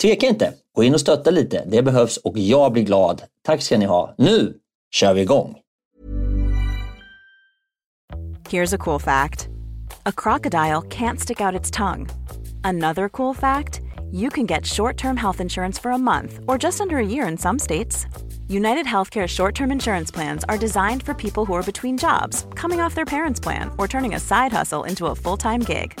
tveka inte. Gå in och stötta lite. Det behövs och jag blir glad. Tack ska ni ha. Nu kör vi igång! Here's a cool fact. A crocodile can't stick out its tongue. Another cool fact. You can get short-term health insurance for a month or just under a year in some states. United Healthcare short term insurance plans are designed for people who are between jobs, coming off their parents' plan, or turning a side hustle into a full time gig.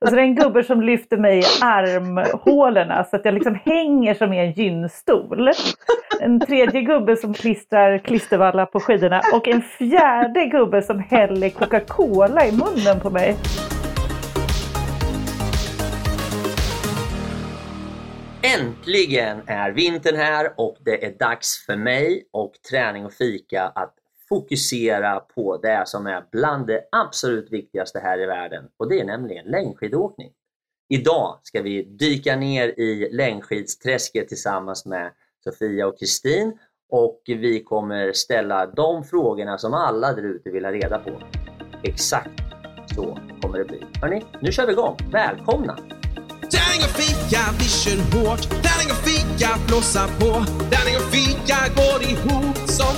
Och så är det en gubbe som lyfter mig i armhålorna så att jag liksom hänger som i en gynstol. En tredje gubbe som klistrar klistervallar på skidorna och en fjärde gubbe som häller Coca-Cola i munnen på mig. Äntligen är vintern här och det är dags för mig och träning och fika att fokusera på det som är bland det absolut viktigaste här i världen och det är nämligen längdskidåkning. Idag ska vi dyka ner i längdskidsträsket tillsammans med Sofia och Kristin och vi kommer ställa de frågorna som alla där ute vill ha reda på. Exakt så kommer det bli. Hörni, nu kör vi igång. Välkomna! Tärning och fika, vi kör hårt. Tärning och fika, blåsa på. Tärning och fika går ihop som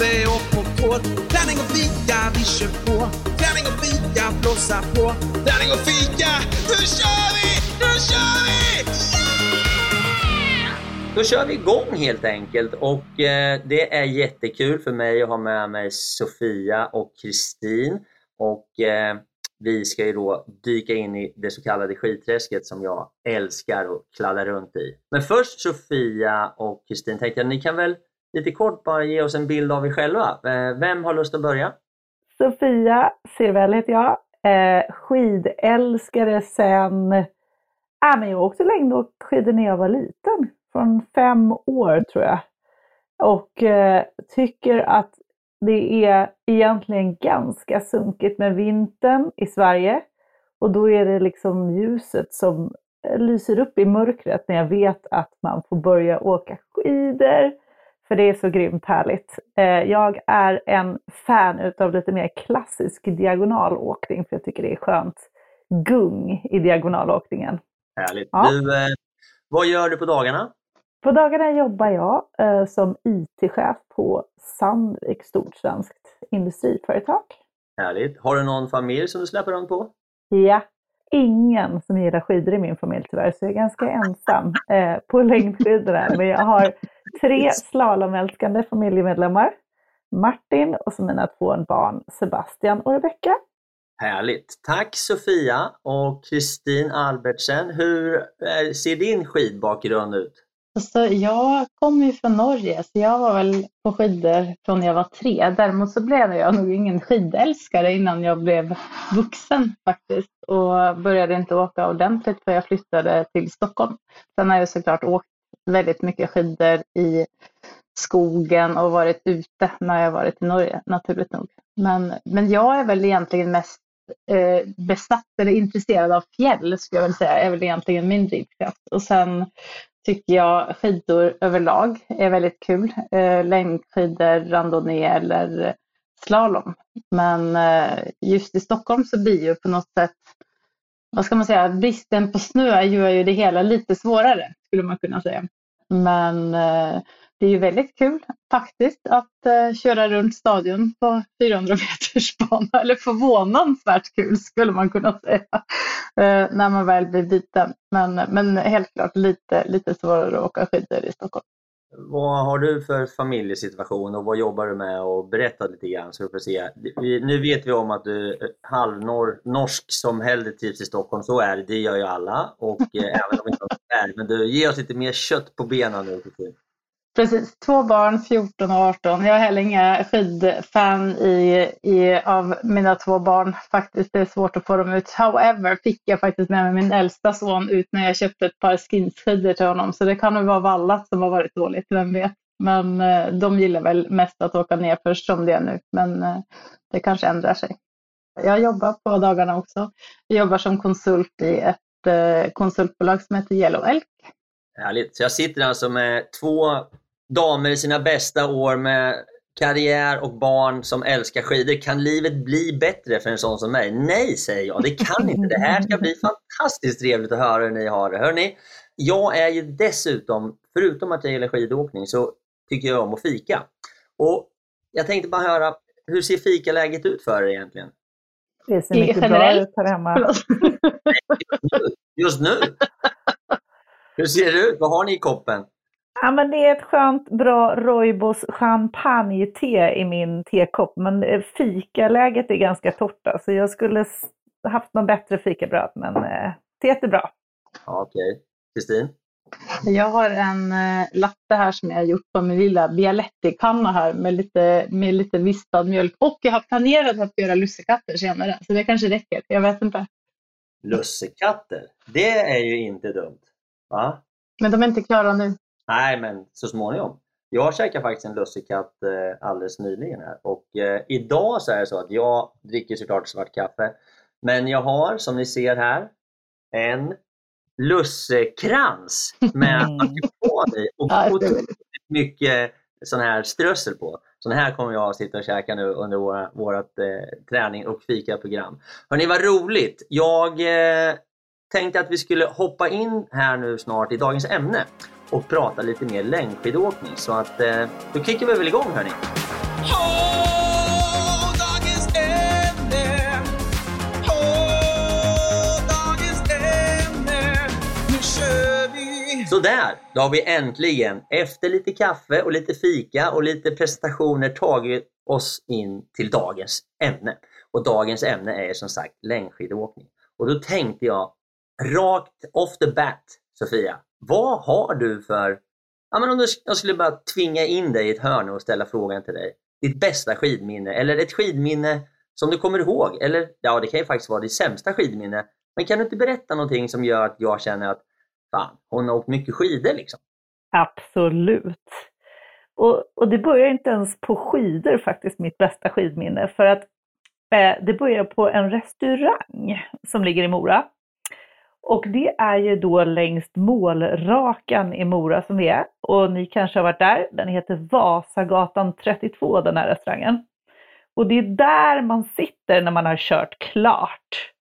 kaffe och popcorn. Tärning och fika, vi kör på. Tärning och fika, blåsa på. Tärning och fika, nu kör vi! Nu kör vi! Yeah! Då kör vi igång helt enkelt och eh, det är jättekul för mig att ha med mig Sofia och Kristin. Och eh, vi ska ju då dyka in i det så kallade skidträsket som jag älskar att kladda runt i. Men först Sofia och Kristin tänkte jag ni kan väl lite kort bara ge oss en bild av er själva. Eh, vem har lust att börja? Sofia Sirvell heter jag. Eh, skidälskare sen... Äh, men jag åkte längdskidor när jag var liten. Från fem år tror jag. Och eh, tycker att det är egentligen ganska sunkigt med vintern i Sverige. Och då är det liksom ljuset som lyser upp i mörkret när jag vet att man får börja åka skidor. För det är så grymt härligt. Eh, jag är en fan utav lite mer klassisk diagonalåkning för jag tycker det är skönt gung i diagonalåkningen. Härligt. Ja. Du, eh, vad gör du på dagarna? På dagarna jobbar jag eh, som IT-chef på Sandvik, stort svenskt industriföretag. Härligt. Har du någon familj som du släpper runt på? Ja, ingen som gillar skidor i min familj tyvärr, så jag är ganska ensam eh, på längdskidorna. Men jag har tre slalomälskande familjemedlemmar. Martin och så mina två barn Sebastian och Rebecka. Härligt! Tack Sofia och Kristin Albertsen. Hur eh, ser din skidbakgrund ut? Alltså, jag kommer ju från Norge så jag var väl på skidor från jag var tre. Däremot så blev jag nog ingen skidälskare innan jag blev vuxen faktiskt och började inte åka ordentligt för jag flyttade till Stockholm. Sen har jag såklart åkt väldigt mycket skidor i skogen och varit ute när jag varit i Norge naturligt nog. Men, men jag är väl egentligen mest eh, besatt eller intresserad av fjäll skulle jag väl säga är väl egentligen min drivkraft. Och sen tycker jag skidor överlag är väldigt kul. Eh, längdskidor, randonnée eller slalom. Men eh, just i Stockholm så blir ju på något sätt, vad ska man säga, bristen på snö gör ju det hela lite svårare skulle man kunna säga. Men eh, det är ju väldigt kul faktiskt att eh, köra runt stadion på 400 meters bana. Eller förvånansvärt kul skulle man kunna säga. Eh, när man väl blir biten. Men, men helt klart lite, lite svårare att åka skidor i Stockholm. Vad har du för familjesituation och vad jobbar du med? Och berätta lite grann så du får se. Nu vet vi om att du är halvnorsk som hellre trivs i Stockholm. Så är det, det gör ju alla. Och eh, även om inte är men du, ge oss lite mer kött på benen nu. Precis, två barn, 14 och 18. Jag är heller inga skidfan i, i, av mina två barn faktiskt. Det är svårt att få dem ut. However fick jag faktiskt med mig min äldsta son ut när jag köpte ett par skinsskidor till honom. Så det kan nog vara vallat som har varit dåligt, vem vet. Men eh, de gillar väl mest att åka ner först som det är nu. Men eh, det kanske ändrar sig. Jag jobbar på dagarna också. Jag jobbar som konsult i ett eh, konsultbolag som heter Yellow Elk. Härligt. Så jag sitter alltså med två damer i sina bästa år med karriär och barn som älskar skidor. Kan livet bli bättre för en sån som mig? Nej, säger jag. Det kan inte. Det här ska bli fantastiskt trevligt att höra hur ni har det. Hörrni, jag är ju dessutom, förutom att jag gillar skidåkning, så tycker jag om att fika. Och Jag tänkte bara höra, hur ser fikaläget ut för er egentligen? Det ser mycket bra ut här hemma. Just nu? Hur ser det ut? Vad har ni i koppen? Ja, men det är ett skönt, bra Roibos champagne-te i min tekopp. Men eh, fikaläget är ganska torrt. Så alltså. jag skulle haft någon bättre fikabröd, men eh, teet är bra. Okej. Okay. Kristin? Jag har en eh, latte här som jag har gjort på min lilla Bialetti-kanna här med lite, med lite vispad mjölk. Och jag har planerat att göra lussekatter senare, så det kanske räcker. Jag vet inte. Lussekatter? Det är ju inte dumt. Va? Men de är inte klara nu. Nej, men så småningom. Jag käkade faktiskt en lussekatt eh, alldeles nyligen här och eh, idag så är det så att jag dricker såklart svart kaffe. Men jag har, som ni ser här, en lussekrans med marsipan i och otroligt mycket sån här strössel på. Så här kommer jag att sitta och käka nu under våra, vårat eh, träning och fika-program. Hörni, vad roligt! Jag eh, tänkte att vi skulle hoppa in här nu snart i dagens ämne och prata lite mer längdskidåkning. Så att eh, då kickar vi väl igång hörni. Sådär, då har vi äntligen efter lite kaffe och lite fika och lite presentationer tagit oss in till dagens ämne. Och dagens ämne är som sagt längdskidåkning. Och då tänkte jag rakt off the bat, Sofia, vad har du för... Ja, men om du, jag skulle bara tvinga in dig i ett hörn och ställa frågan till dig. Ditt bästa skidminne eller ett skidminne som du kommer ihåg. Eller ja, det kan ju faktiskt vara ditt sämsta skidminne. Men kan du inte berätta någonting som gör att jag känner att fan, hon har åkt mycket skidor liksom? Absolut. Och, och det börjar inte ens på skidor faktiskt, mitt bästa skidminne. För att eh, det börjar på en restaurang som ligger i Mora. Och det är ju då längs målrakan i Mora som vi är. Och ni kanske har varit där. Den heter Vasagatan 32, den här restaurangen. Och det är där man sitter när man har kört klart.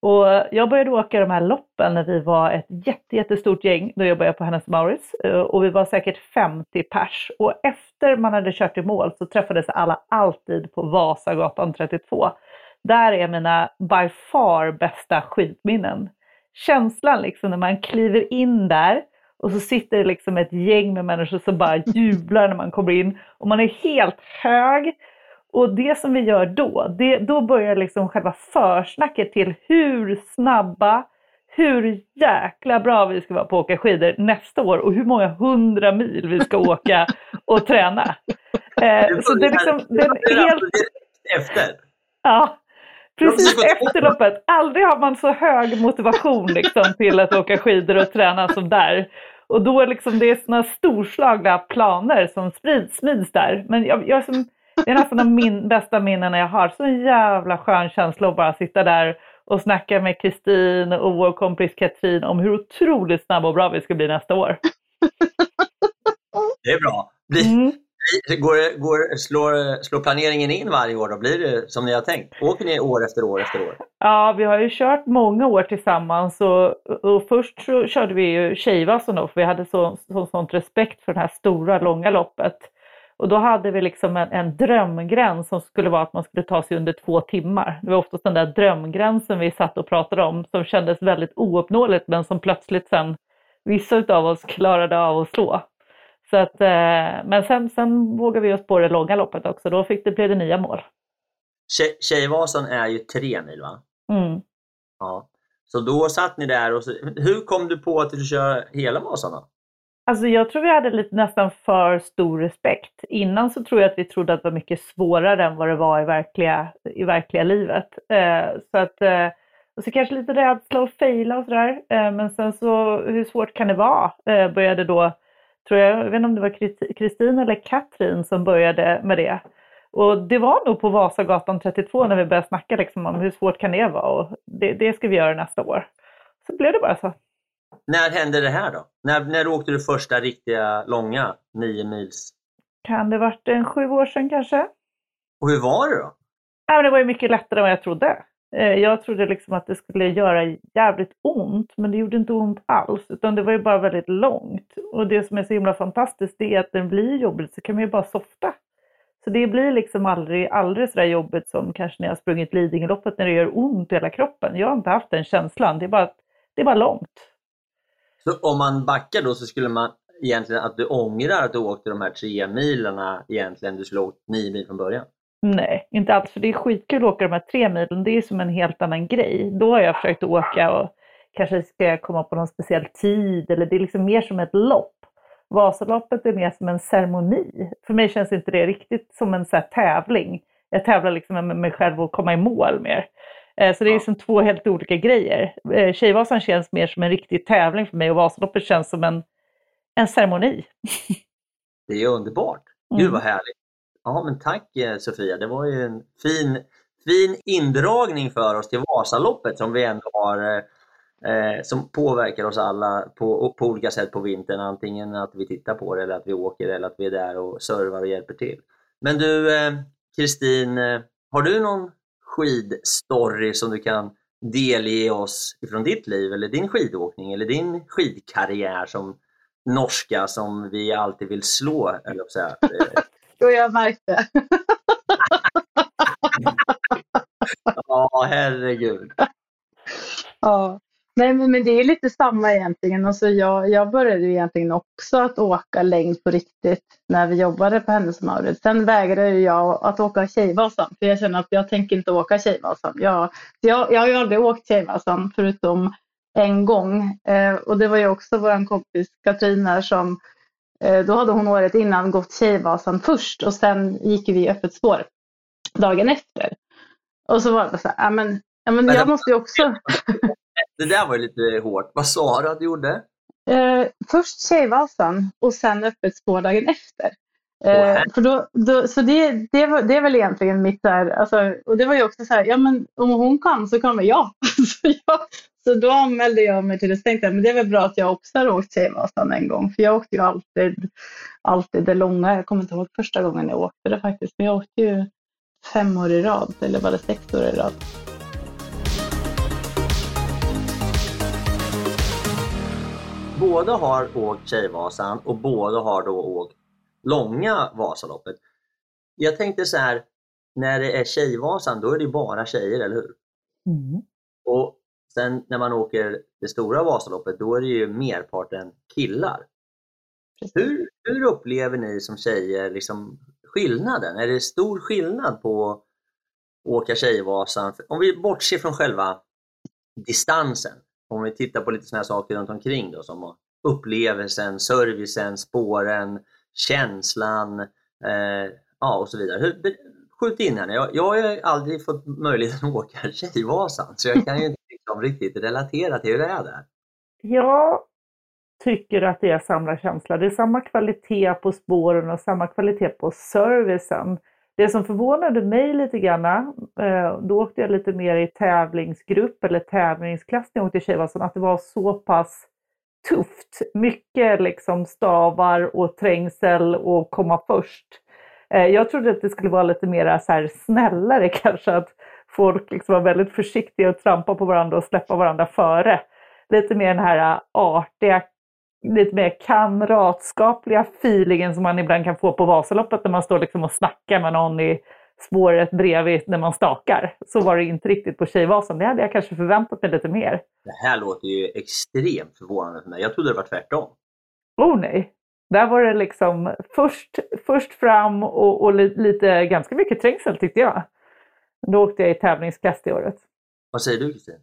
Och jag började åka de här loppen när vi var ett jätte, jättestort gäng. Då jobbade jag på Hennes Maurits och vi var säkert 50 pers. Och efter man hade kört i mål så träffades alla alltid på Vasagatan 32. Där är mina by far bästa skidminnen känslan liksom när man kliver in där Och så sitter det liksom ett gäng med människor som bara jublar när man kommer in. Och man är helt hög. Och det som vi gör då, det, då börjar liksom själva försnacket till hur snabba, hur jäkla bra vi ska vara på att åka skidor nästa år och hur många hundra mil vi ska åka och träna. Eh, så det är liksom det är helt... Efter? Ja, precis efter loppet. Aldrig har man så hög motivation liksom, till att åka skidor och träna som där. Och då är liksom, det är sådana storslagna planer som sprids, smids där. Men jag, jag som, det är nästan de min, bästa minnen jag har. Så en jävla skön känsla att bara sitta där och snacka med Kristin och vår kompis Katrin om hur otroligt snabba och bra vi ska bli nästa år. Det är bra. Blir, Mm går, går, slår, slår planeringen in varje år då? Blir det som ni har tänkt? Åker ni år efter år efter år? Ja, vi har ju kört många år tillsammans och, och först så körde vi ju Tjejvasan då, för vi hade så, så, sånt respekt för det här stora, långa loppet. Och då hade vi liksom en, en drömgräns som skulle vara att man skulle ta sig under två timmar. Det var oftast den där drömgränsen vi satt och pratade om som kändes väldigt ouppnåeligt men som plötsligt sen vissa av oss klarade av att slå. Så att, eh, men sen, sen vågade vi oss på det långa loppet också. Då fick det, blev det nya mål. Tjej, Tjejvasan är ju tre mil va? Mm. Ja. Så då satt ni där och så, hur kom du på att du skulle köra hela Vasan då? Alltså jag tror vi hade lite nästan för stor respekt. Innan så tror jag att vi trodde att det var mycket svårare än vad det var i verkliga, i verkliga livet. Eh, så att, eh, och så kanske lite rädsla att fejla och sådär. Eh, men sen så, hur svårt kan det vara? Eh, började då, tror jag, jag vet inte om det var Kristi- Kristin eller Katrin som började med det. Och det var nog på Vasagatan 32 när vi började snacka liksom om hur svårt kan det vara och det, det ska vi göra nästa år. Så blev det bara så. När hände det här då? När, när åkte du första riktiga långa nio mils? Kan det varit en sju år sedan kanske? Och hur var det då? Ja, men det var ju mycket lättare än vad jag trodde. Eh, jag trodde liksom att det skulle göra jävligt ont, men det gjorde inte ont alls. Utan det var ju bara väldigt långt. Och det som är så himla fantastiskt det är att när det blir jobbigt så kan man ju bara softa. Så det blir liksom aldrig, aldrig så där jobbigt som kanske när jag har sprungit Lidingöloppet när det gör ont i hela kroppen. Jag har inte haft den känslan. Det är bara, det är bara långt. Så om man backar då så skulle man egentligen att du ångrar att du åkte de här tre milarna egentligen, du skulle åkt nio mil från början? Nej, inte alls. För det är skitkul att åka de här tre milen. Det är som en helt annan grej. Då har jag försökt åka och kanske ska jag komma på någon speciell tid. Eller det är liksom mer som ett lopp. Vasaloppet är mer som en ceremoni. För mig känns inte det riktigt som en så tävling. Jag tävlar liksom med mig själv och komma i mål mer. Eh, Så det är liksom två helt olika grejer. Eh, Tjejvasan känns mer som en riktig tävling för mig och Vasaloppet känns som en, en ceremoni. Det är underbart. Mm. Gud vad härligt. Ja men tack eh, Sofia, det var ju en fin, fin indragning för oss till Vasaloppet som vi ändå har eh, eh som påverkar oss alla på, på olika sätt på vintern. Antingen att vi tittar på det eller att vi åker eller att vi är där och servar och hjälper till. Men du eh, Kristin, eh, har du någon skidstory som du kan delge oss ifrån ditt liv eller din skidåkning eller din skidkarriär som norska som vi alltid vill slå, eller säga. Jo, jag märkte. Ja, herregud. Ja. Nej, men, men det är lite samma egentligen. Alltså jag, jag började ju egentligen också att åka längd på riktigt när vi jobbade på Hennes Mauritz. Sen vägrade jag att åka Tjejvasan för jag känner att jag tänker inte åka Tjejvasan. Jag, jag, jag har ju aldrig åkt Tjejvasan förutom en gång eh, och det var ju också vår kompis Katrin här som då hade hon året innan gått Tjejvasan först och sen gick vi öppet spår dagen efter. Och så var det så här, ja men, ja, men Men jag det- måste ju också Det där var ju lite hårt. Vad sa du att du gjorde? Eh, först Tjejvasan och sen öppet spår dagen efter. Eh, för då, då, så det, det, var, det är väl egentligen mitt där, alltså, och det var ju också så här, ja men om hon kan så kan väl jag. så, jag så då anmälde jag mig till det, så tänkte jag, men det är väl bra att jag också har åkt Tjejvasan en gång, för jag åkte ju alltid, alltid det långa, jag kommer inte ihåg första gången jag åkte det faktiskt, men jag åkte ju fem år i rad, eller var det sex år i rad. Båda har åkt Tjejvasan och båda har då åkt långa Vasaloppet. Jag tänkte så här, när det är Tjejvasan då är det bara tjejer, eller hur? Mm. Och Sen när man åker det stora Vasaloppet, då är det ju merparten killar. Hur, hur upplever ni som tjejer liksom skillnaden? Är det stor skillnad på att åka Tjejvasan? Om vi bortser från själva distansen, om vi tittar på lite sådana saker runt omkring då, som upplevelsen, servicen, spåren, känslan eh, ja, och så vidare. Hur, skjut in henne. Jag, jag har aldrig fått möjligheten att åka Tjejvasan så jag kan ju inte liksom riktigt relatera till hur det är där. Jag tycker att det är samma känsla. Det är samma kvalitet på spåren och samma kvalitet på servicen. Det som förvånade mig lite grann, eh, då åkte jag lite mer i tävlingsgrupp eller tävlingsklass när jag åkte Tjejvasan, att det var så pass tufft. Mycket liksom stavar och trängsel och komma först. Eh, jag trodde att det skulle vara lite mer så här snällare kanske, att folk liksom var väldigt försiktiga och trampa på varandra och släppa varandra före. Lite mer den här artiga, lite mer kamratskapliga feelingen som man ibland kan få på Vasaloppet när man står liksom och snackar med någon i spåret bredvid när man stakar. Så var det inte riktigt på Tjejvasan. Det hade jag kanske förväntat mig lite mer. Det här låter ju extremt förvånande för mig. Jag trodde det var tvärtom. Oh nej! Där var det liksom först, först fram och, och lite, ganska mycket trängsel tyckte jag. Då åkte jag i tävlingsklass det året. Vad säger du Kristin?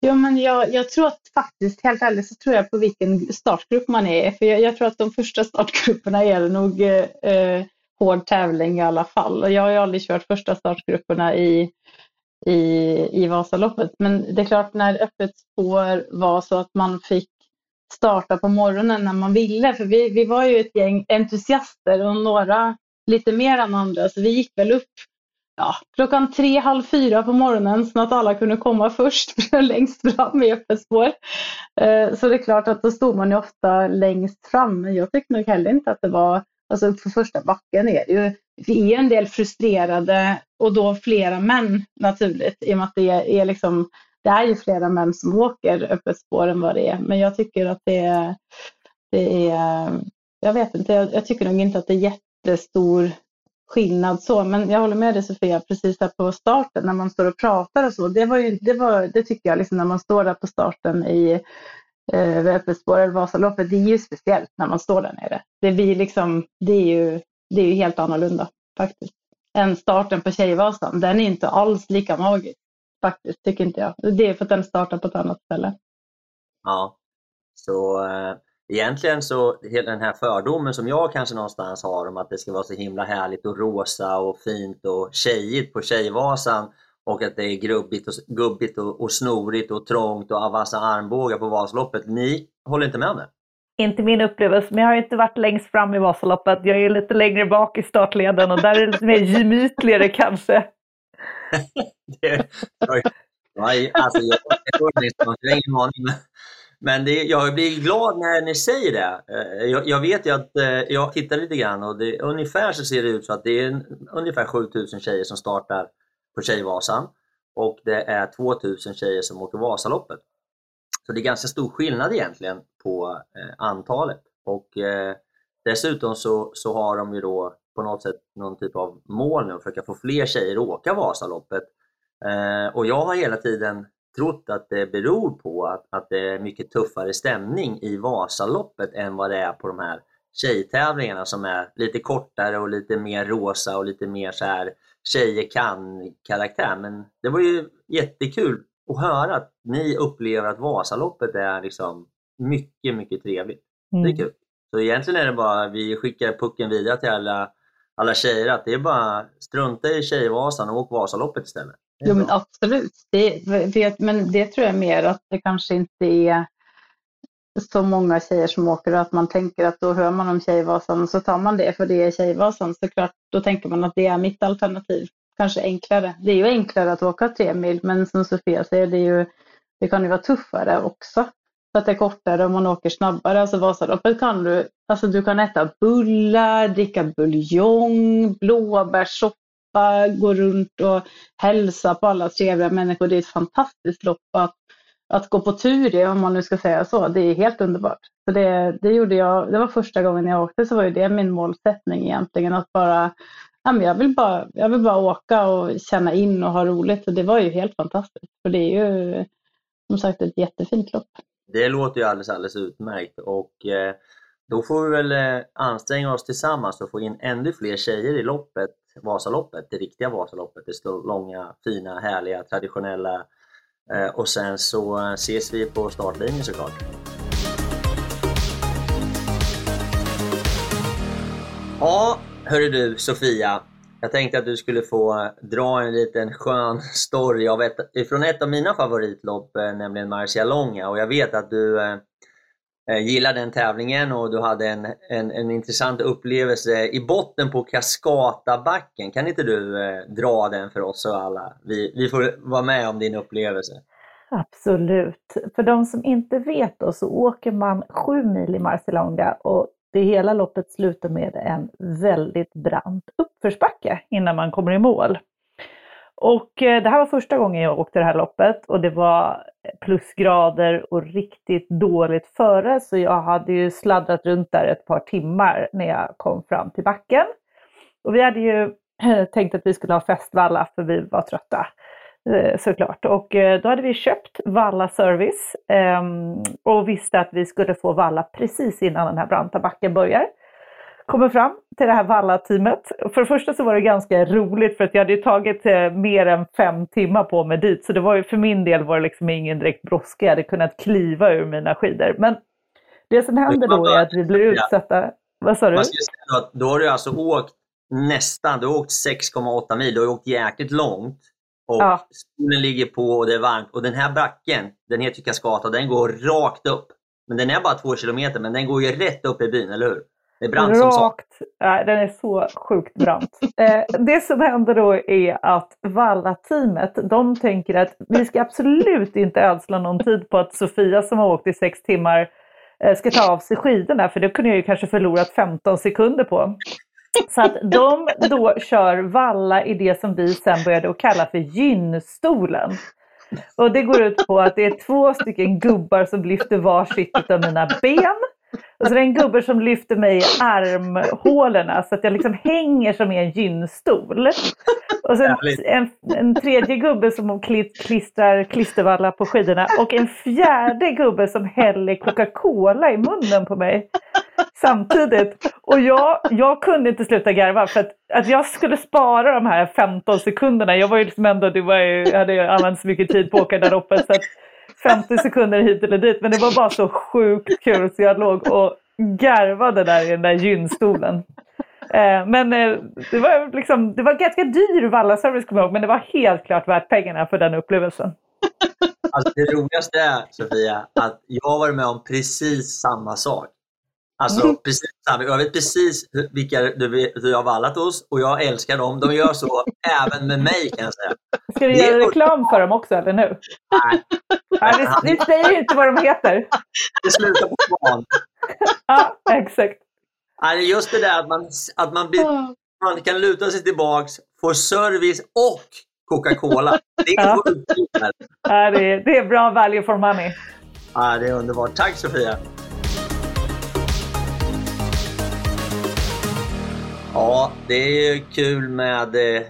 Ja, men jag, jag, tror att faktiskt, helt ärligt, så tror jag på vilken startgrupp man är. För jag, jag tror att de första startgrupperna är nog eh, hård tävling i alla fall. Och jag har ju aldrig kört första startgrupperna i, i, i Vasaloppet. Men det är klart när öppet spår var så att man fick starta på morgonen när man ville. För vi, vi var ju ett gäng entusiaster och några lite mer än andra. Så vi gick väl upp ja, klockan tre, halv fyra på morgonen så att alla kunde komma först längst fram i öppet spår. Eh, så det är klart att då stod man ju ofta längst fram. Men jag tyckte nog heller inte att det var, alltså på första backen är det ju, vi är en del frustrerade och då flera män naturligt i och med att det är liksom det är ju flera män som åker öppet spår än vad det är. Men jag tycker att det är, det är jag vet inte, jag, jag tycker nog inte att det är jättestor skillnad så. Men jag håller med dig Sofia, precis där på starten när man står och pratar och så. Det, var ju, det, var, det tycker jag, liksom när man står där på starten i eh, öppet spår eller Vasaloppet, det är ju speciellt när man står där nere. Det, blir liksom, det, är ju, det är ju helt annorlunda faktiskt. Än starten på Tjejvasan, den är inte alls lika magisk faktiskt, tycker inte jag. Det är för att den startar på ett annat ställe. Ja, så äh, egentligen så hela den här fördomen som jag kanske någonstans har om att det ska vara så himla härligt och rosa och fint och tjejigt på Tjejvasan och att det är grubbigt och, gubbigt och, och snorigt och trångt och vassa armbågar på Vasaloppet. Ni håller inte med om det? Inte min upplevelse, men jag har inte varit längst fram i Vasaloppet. Jag är lite längre bak i startleden och där är det lite mer gemytligare kanske. det, jag, alltså, jag, jag, jag har ingen aning. Men det, jag blir glad när ni säger det. Eh, jag, jag vet ju att eh, jag tittar lite grann och det, ungefär så ser det ut så att det är ungefär 7000 tjejer som startar på Tjejvasan och det är 2000 tjejer som åker Vasaloppet. Så det är ganska stor skillnad egentligen på eh, antalet. Och eh, Dessutom så, så har de ju då på något sätt någon typ av mål nu att försöka få fler tjejer att åka Vasaloppet. Eh, och jag har hela tiden trott att det beror på att, att det är mycket tuffare stämning i Vasaloppet än vad det är på de här tjejtävlingarna som är lite kortare och lite mer rosa och lite mer så här tjejer kan-karaktär. Men det var ju jättekul att höra att ni upplever att Vasaloppet är liksom mycket, mycket trevligt. Mm. Det är mm. kul. Så egentligen är det bara, vi skickar pucken vidare till alla, alla tjejer att det är bara strunta i Tjejvasan och åk Vasaloppet istället. Jo men absolut, det, men det tror jag mer att det kanske inte är så många tjejer som åker och att man tänker att då hör man om Tjejvasan och så tar man det för det är Tjejvasan. Såklart, då tänker man att det är mitt alternativ. Kanske enklare. Det är ju enklare att åka tre mil men som Sofia säger, det, är ju, det kan ju vara tuffare också att det är kortare och man åker snabbare. Alltså Vasaloppet kan du, alltså du kan äta bullar, dricka buljong, blåbärssoppa, gå runt och hälsa på alla trevliga människor. Det är ett fantastiskt lopp att, att gå på tur i, om man nu ska säga så. Det är helt underbart. Så det, det, gjorde jag, det var första gången jag åkte så var ju det min målsättning egentligen. Att bara, ja, men jag, vill bara, jag vill bara åka och känna in och ha roligt. Och det var ju helt fantastiskt. För det är ju som sagt ett jättefint lopp. Det låter ju alldeles, alldeles utmärkt och eh, då får vi väl eh, anstränga oss tillsammans och få in ännu fler tjejer i loppet, Vasaloppet, det riktiga Vasaloppet, det står långa, fina, härliga, traditionella Eh, och sen så eh, ses vi på startlinjen såklart. Ja, hörru du Sofia. Jag tänkte att du skulle få eh, dra en liten skön story av ett, från ett av mina favoritlopp, nämligen Marcialonga. Och jag vet att du eh, Eh, gillar den tävlingen och du hade en, en, en intressant upplevelse i botten på Cascatabacken. Kan inte du eh, dra den för oss och alla? Vi, vi får vara med om din upplevelse. Absolut. För de som inte vet då så åker man sju mil i Marcialonga och det hela loppet slutar med en väldigt brant uppförsbacke innan man kommer i mål. Och eh, det här var första gången jag åkte det här loppet och det var plusgrader och riktigt dåligt före så jag hade ju sladdrat runt där ett par timmar när jag kom fram till backen. Och vi hade ju tänkt att vi skulle ha festvalla för vi var trötta. Eh, såklart. Och eh, då hade vi köpt Valla Service ehm, och visste att vi skulle få valla precis innan den här branta backen börjar. Kommer fram till det här Valla-teamet. För det första så var det ganska roligt för att jag hade tagit eh, mer än fem timmar på mig dit. Så det var ju, för min del var det liksom ingen direkt brådska. Jag hade kunnat kliva ur mina skidor. Men det som händer då är att vi blir utsatta. Vad sa du? Då har du alltså åkt nästan, du har åkt 6,8 mil. Du har åkt jäkligt långt. Och ja. Solen ligger på och det är varmt. Och den här backen, den heter Cascata, den går rakt upp. Men den är bara två kilometer, men den går ju rätt upp i byn, eller hur? Det är brant Rakt, som ja, den är så sjukt brant. eh, det som händer då är att Valla-teamet, de tänker att vi ska absolut inte ödsla någon tid på att Sofia som har åkt i sex timmar eh, ska ta av sig skidorna, för det kunde jag ju kanske förlorat 15 sekunder på. Så att de då kör valla i det som vi sen började att kalla för gynstolen. Och det går ut på att det är två stycken gubbar som lyfter varsitt av mina ben. Och så är det en gubbe som lyfter mig i armhålorna så att jag liksom hänger som i en gynstol. Och sen en, en tredje gubbe som klistrar klistervalla på skidorna och en fjärde gubbe som häller Coca-Cola i munnen på mig samtidigt. Och jag, jag kunde inte sluta garva för att, att jag skulle spara de här 15 sekunderna. Jag var ju liksom ändå, det var ju, jag hade använt så mycket tid på att åka där uppe. Så att 50 sekunder hit eller dit. Men det var bara så sjukt kul så jag låg och garvade där i den där gynstolen. Eh, men eh, det, var liksom, det var ganska dyr vallaservice kommer jag ihåg, men det var helt klart värt pengarna för den upplevelsen. Alltså, det roligaste är, Sofia, att jag har varit med om precis samma sak. Alltså, mm. precis, jag vet precis vilka du, du har vallat hos och jag älskar dem. De gör så även med mig kan jag säga. Ska vi göra reklam för dem också eller nu? Nej. Nej vi, vi säger inte vad de heter. Det slutar på svan. ja, exakt. Nej, just det där att man, att man, blir, man kan luta sig tillbaks, får service och Coca-Cola. Det är ja. ja, det, är, det är bra value for money. Ja, det är underbart. Tack Sofia! Ja, det är kul med eh,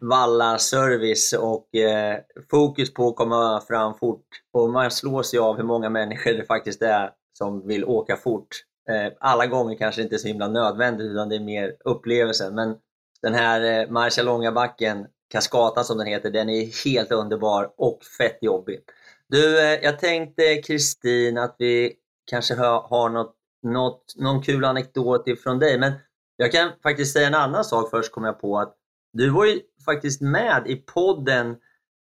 Valla service och eh, fokus på att komma fram fort. Och man slås ju av hur många människor det faktiskt är som vill åka fort. Eh, alla gånger kanske inte så himla nödvändigt utan det är mer upplevelsen. Men den här eh, Marcialonga backen, Cascatan som den heter, den är helt underbar och fett jobbig. Du, eh, jag tänkte Kristin att vi kanske har, har något, något, någon kul anekdot ifrån dig. Men jag kan faktiskt säga en annan sak först kom jag på att du var ju faktiskt med i podden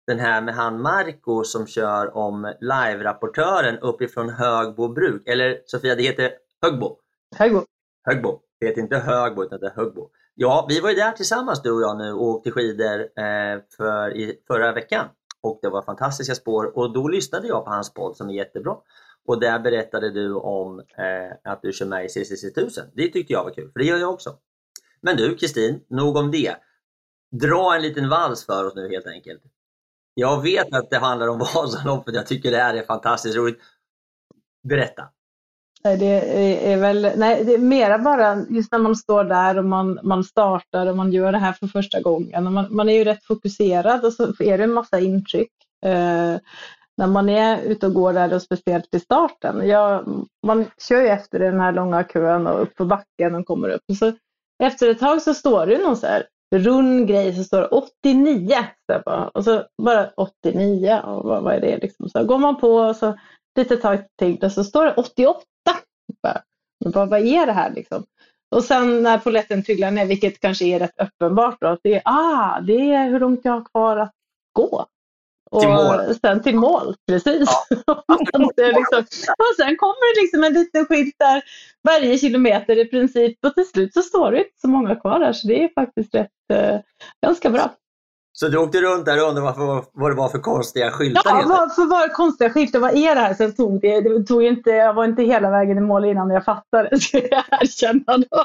den här med han Marco som kör om live-rapportören uppifrån Högbo bruk. Eller Sofia, det heter Högbo. Högbo. Högbo. Det heter inte Högbo utan det är Högbo. Ja, vi var ju där tillsammans du och jag nu och åkte skidor eh, för, i, förra veckan. Och det var fantastiska spår och då lyssnade jag på hans podd som är jättebra. Och där berättade du om eh, att du kör med i CCC 1000. Det tyckte jag var kul, för det gör jag också. Men du Kristin, nog om det. Dra en liten vals för oss nu helt enkelt. Jag vet att det handlar om Vasaloppet, jag tycker det här är fantastiskt roligt. Berätta! Det är väl, nej, det är mera bara just när man står där och man, man startar och man gör det här för första gången. man, man är ju rätt fokuserad och så är det en massa intryck. Eh, när man är ute och går där och speciellt i starten. Jag, man kör ju efter den här långa kön och upp på backen och kommer upp. Och så, efter ett tag så står det någon så här rund grej så står det 89. Så bara, och så bara 89, och vad, vad är det liksom? Så går man på och så lite tag till och så står det 88. Bara, bara, vad är det här liksom? Och sen när poletten trillar ner, vilket kanske är rätt uppenbart då, att det är, ah, det är hur långt jag har kvar att gå. Och Till mål. sen till mål, precis. och, det är liksom, och sen kommer det liksom en liten skylt där varje kilometer i princip och till slut så står det inte så många kvar där så det är faktiskt rätt, eh, ganska bra. Så du åkte runt där och undrade varför, vad det var för konstiga skyltar? Ja, helt vad, för vad konstiga skiften, vad är det här? Sen tog det, det tog inte, jag var inte hela vägen i mål innan jag fattade, ska jag erkänna då.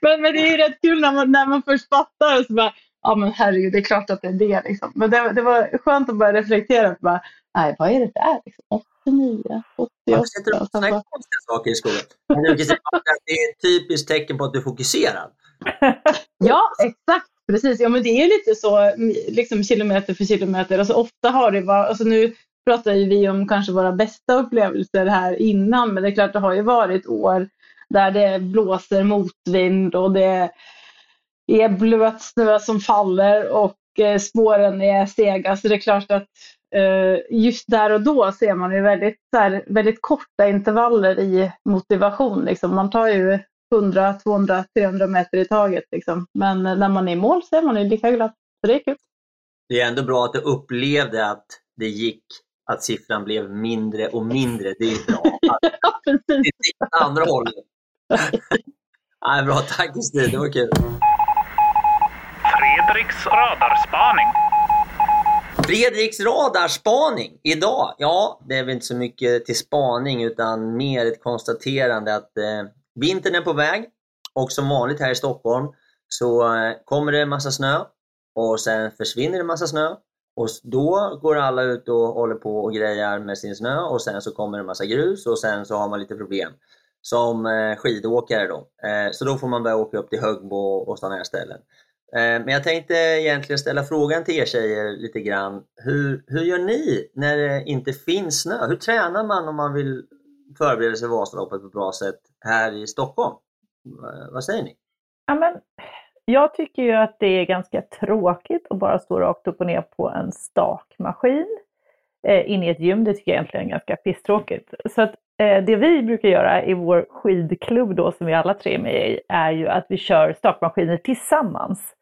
men, men det är ju rätt kul när man, när man först fattar och så bara, ja men herregud, det är klart att det är det liksom. Men det, det var skönt att börja reflektera på, bara, nej vad är det där? Liksom, 89, 88. Varför sätter upp och sådana konstiga saker i skolan? Det är ett typiskt tecken på att du är fokuserad. Ja, exakt. Precis. Ja, men det är lite så liksom kilometer för kilometer. Alltså, ofta har det varit, alltså, nu pratar ju vi om kanske våra bästa upplevelser här innan, men det är klart det har ju varit år där det blåser motvind och det är blöt snö som faller och eh, spåren är sega. Så det är klart att eh, just där och då ser man ju väldigt, här, väldigt korta intervaller i motivation. Liksom. Man tar ju 100, 200, 300 meter i taget. Liksom. Men när man är i mål så är man ju lika glad. Så det är kul. Det är ändå bra att du upplevde att det gick, att siffran blev mindre och mindre. Det är bra. Ja, precis. det åt andra hållet. Nej, bra, tack Kristin, det var kul. Fredriks radarspaning. Fredriks radarspaning idag. Ja, det är väl inte så mycket till spaning utan mer ett konstaterande att eh, vintern är på väg och som vanligt här i Stockholm så eh, kommer det en massa snö och sen försvinner det massa snö och då går alla ut och håller på och grejar med sin snö och sen så kommer det en massa grus och sen så har man lite problem som eh, skidåkare då. Eh, så då får man börja åka upp till Högbo och sådana här ställen. Eh, men jag tänkte egentligen ställa frågan till er tjejer lite grann. Hur, hur gör ni när det inte finns snö? Hur tränar man om man vill förbereda sig Vasaloppet på ett bra sätt här i Stockholm? Vad säger ni? Ja, men, jag tycker ju att det är ganska tråkigt att bara stå rakt upp och ner på en stakmaskin eh, inne i ett gym. Det tycker jag egentligen är ganska pisstråkigt. Så att, eh, det vi brukar göra i vår skidklubb då, som vi alla tre är med i, är ju att vi kör stakmaskiner tillsammans.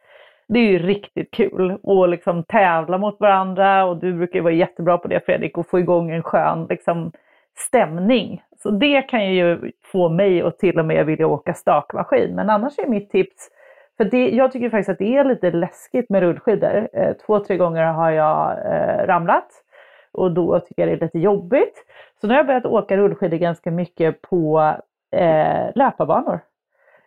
Det är ju riktigt kul att liksom tävla mot varandra och du brukar ju vara jättebra på det Fredrik, och få igång en skön liksom, stämning. Så det kan ju få mig att till och med vilja åka stakmaskin. Men annars är mitt tips, för det, jag tycker faktiskt att det är lite läskigt med rullskidor. Eh, två, tre gånger har jag eh, ramlat och då tycker jag det är lite jobbigt. Så nu har jag börjat åka rullskidor ganska mycket på eh, löparbanor.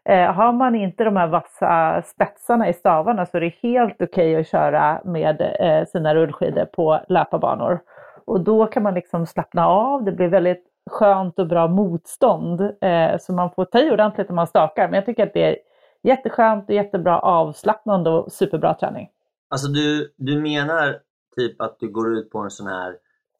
Eh, har man inte de här vassa spetsarna i stavarna så är det helt okej att köra med eh, sina rullskidor på löparbanor. Och då kan man liksom slappna av, det blir väldigt skönt och bra motstånd. Eh, så man får ta i ordentligt när man stakar. Men jag tycker att det är jätteskönt och jättebra avslappnande och superbra träning. Alltså du, du menar typ att du går ut på en sån här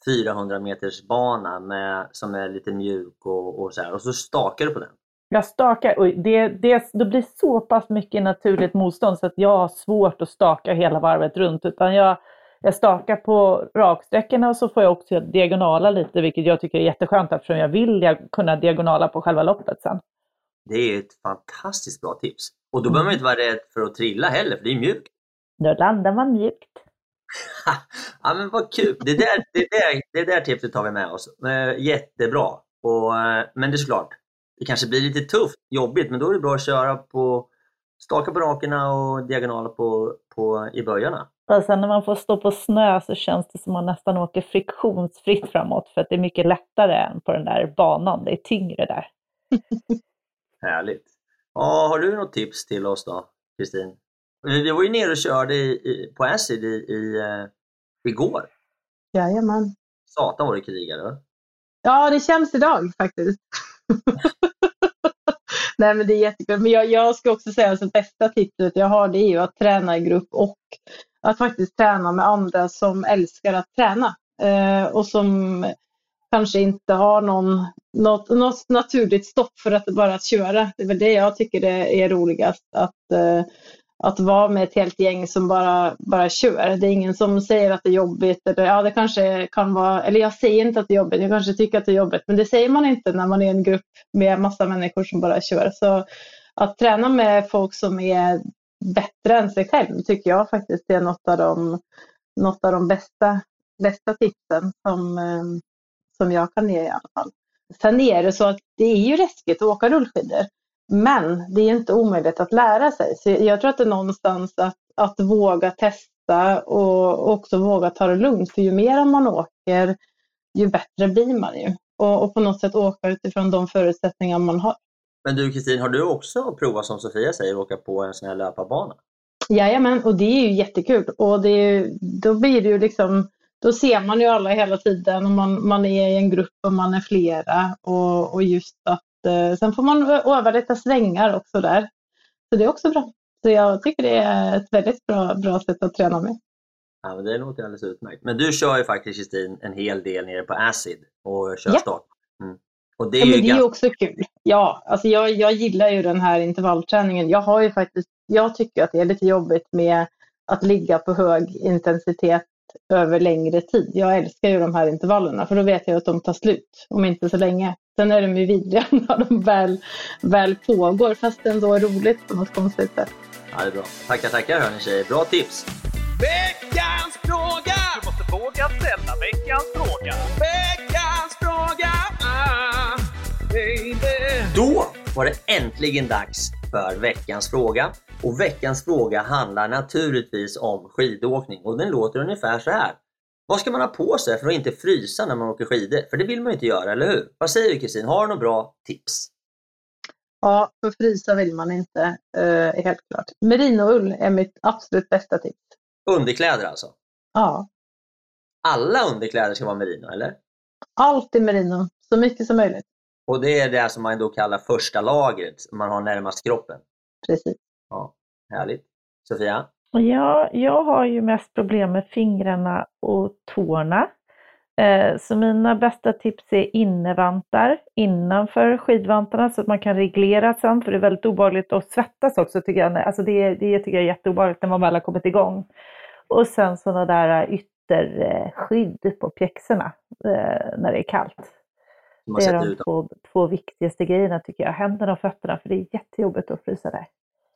400 meters bana med, som är lite mjuk och, och så här och så stakar du på den? Jag stakar och det, det, det blir så pass mycket naturligt motstånd så att jag har svårt att staka hela varvet runt. Utan jag, jag stakar på raksträckorna och så får jag också diagonala lite, vilket jag tycker är jätteskönt eftersom jag vill kunna diagonala på själva loppet sen. Det är ett fantastiskt bra tips. Och då behöver man inte vara rädd för att trilla heller, för det är mjukt. Då landar man mjukt. ja, men vad kul! Det där, det där, det där tipset tar vi med oss. Eh, Jättebra. Och, eh, men det är såklart, det kanske blir lite tufft, jobbigt, men då är det bra att köra på staka på rakerna och diagonala på, på, i böjarna. Och sen när man får stå på snö så känns det som man nästan åker friktionsfritt framåt för att det är mycket lättare än på den där banan. Det är tyngre där. Härligt. Ja, har du något tips till oss då, Kristin? Vi vi var ju nere och körde i, i, på Acid i, i, eh, igår. Jajamän. Satan vad det krigade. Ja, det känns idag faktiskt. Nej, men det är jättekul. Men jag, jag ska också säga att det bästa tipset jag har det är ju att träna i grupp och att faktiskt träna med andra som älskar att träna eh, och som kanske inte har någon, något, något naturligt stopp för att bara att köra. Det är väl det jag tycker det är roligast. Att, eh, att vara med ett helt gäng som bara, bara kör. Det är ingen som säger att det är jobbigt. Eller, ja, det kanske kan vara, eller jag säger inte att det är jobbigt, jag kanske tycker att det är jobbigt. Men det säger man inte när man är en grupp med massa människor som bara kör. Så att träna med folk som är bättre än sig själv tycker jag faktiskt är något av de, något av de bästa, bästa tipsen som, eh, som jag kan ge i alla fall. Sen är det så att det är ju läskigt att åka rullskidor. Men det är inte omöjligt att lära sig. Så jag tror att det är någonstans att, att våga testa och också våga ta det lugnt. För ju mer man åker, ju bättre blir man ju. Och, och på något sätt åka utifrån de förutsättningar man har. Men du Kristin, har du också provat som Sofia säger, åka på en sån här löparbana? Jajamän, och det är ju jättekul. Och det är, då blir det ju liksom, då ser man ju alla hela tiden och man, man är i en grupp och man är flera. Och, och just att sen får man öva lite svängar också där. Så det är också bra. Så jag tycker det är ett väldigt bra, bra sätt att träna med. Ja, men det låter alldeles utmärkt. Men du kör ju faktiskt Kristin en hel del nere på Acid och kör ja. start. Mm. Och det är, ja, men det är också kul. Ja, alltså jag, jag gillar ju den här intervallträningen. Jag har ju faktiskt, jag tycker att det är lite jobbigt med att ligga på hög intensitet över längre tid. Jag älskar ju de här intervallerna för då vet jag att de tar slut om inte så länge. Sen är de ju vidriga när de väl, väl pågår fast det ändå är roligt på något konstigt sätt. Ja, det är bra. Tackar, tackar hörni tjejer. Bra tips! Veckans fråga! Du måste våga ställa veckans fråga. Veckans fråga! Ah, baby. Då var det äntligen dags för veckans fråga. Och veckans fråga handlar naturligtvis om skidåkning och den låter ungefär så här. Vad ska man ha på sig för att inte frysa när man åker skidor? För det vill man ju inte göra, eller hur? Vad säger du Kristin? Har du några bra tips? Ja, för frysa vill man inte, eh, helt klart. Merinoull är mitt absolut bästa tips. Underkläder alltså? Ja. Alla underkläder ska vara merino, eller? Allt i merino, så mycket som möjligt. Och det är det som man då kallar första lagret, man har närmast kroppen? Precis. Ja, härligt. Sofia? Ja, jag har ju mest problem med fingrarna och tårna. Eh, så mina bästa tips är innevantar innanför skidvantarna så att man kan reglera sen, för det är väldigt obehagligt att svettas också tycker jag. Alltså det, det tycker jag är jätteobehagligt när man väl har kommit igång. Och sen sådana där ytterskydd på pjäxorna eh, när det är kallt. Det är de två, två viktigaste grejerna tycker jag, händerna och fötterna, för det är jättejobbigt att frysa där.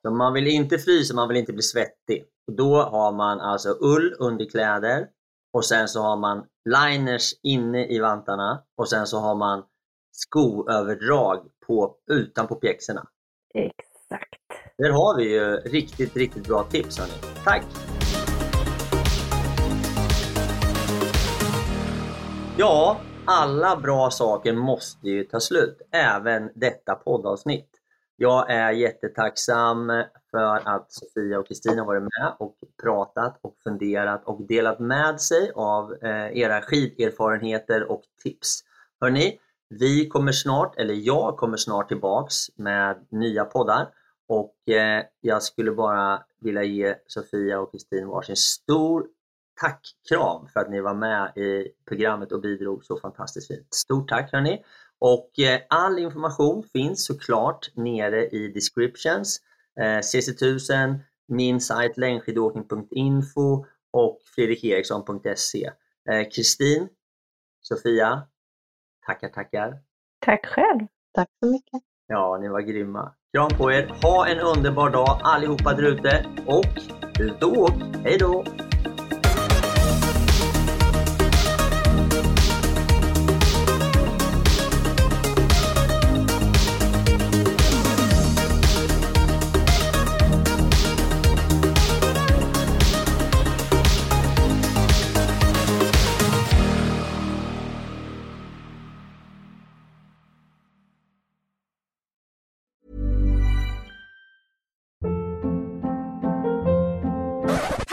Så man vill inte frysa, man vill inte bli svettig. Och då har man alltså ull under kläder och sen så har man liners inne i vantarna och sen så har man skoöverdrag på, utanpå pjäxorna. Exakt. Där har vi ju riktigt, riktigt bra tips hörni. Tack! Ja, alla bra saker måste ju ta slut, även detta poddavsnitt. Jag är jättetacksam för att Sofia och Kristina varit med och pratat och funderat och delat med sig av eh, era skiderfarenheter och tips. Hörrni, vi kommer snart, eller jag kommer snart tillbaks med nya poddar och eh, jag skulle bara vilja ge Sofia och Kristin varsin stor tackkram för att ni var med i programmet och bidrog så fantastiskt fint. Stort tack hörni! Och eh, all information finns såklart nere i descriptions. Eh, CC1000, min sajt längdskidåkning.info och fredrikeriksson.se. Eh, Kristin, Sofia, tackar, tackar. Tack själv. Tack så mycket. Ja, ni var grymma. Kram på er. Ha en underbar dag allihopa där ute och ut och åk. Hej då!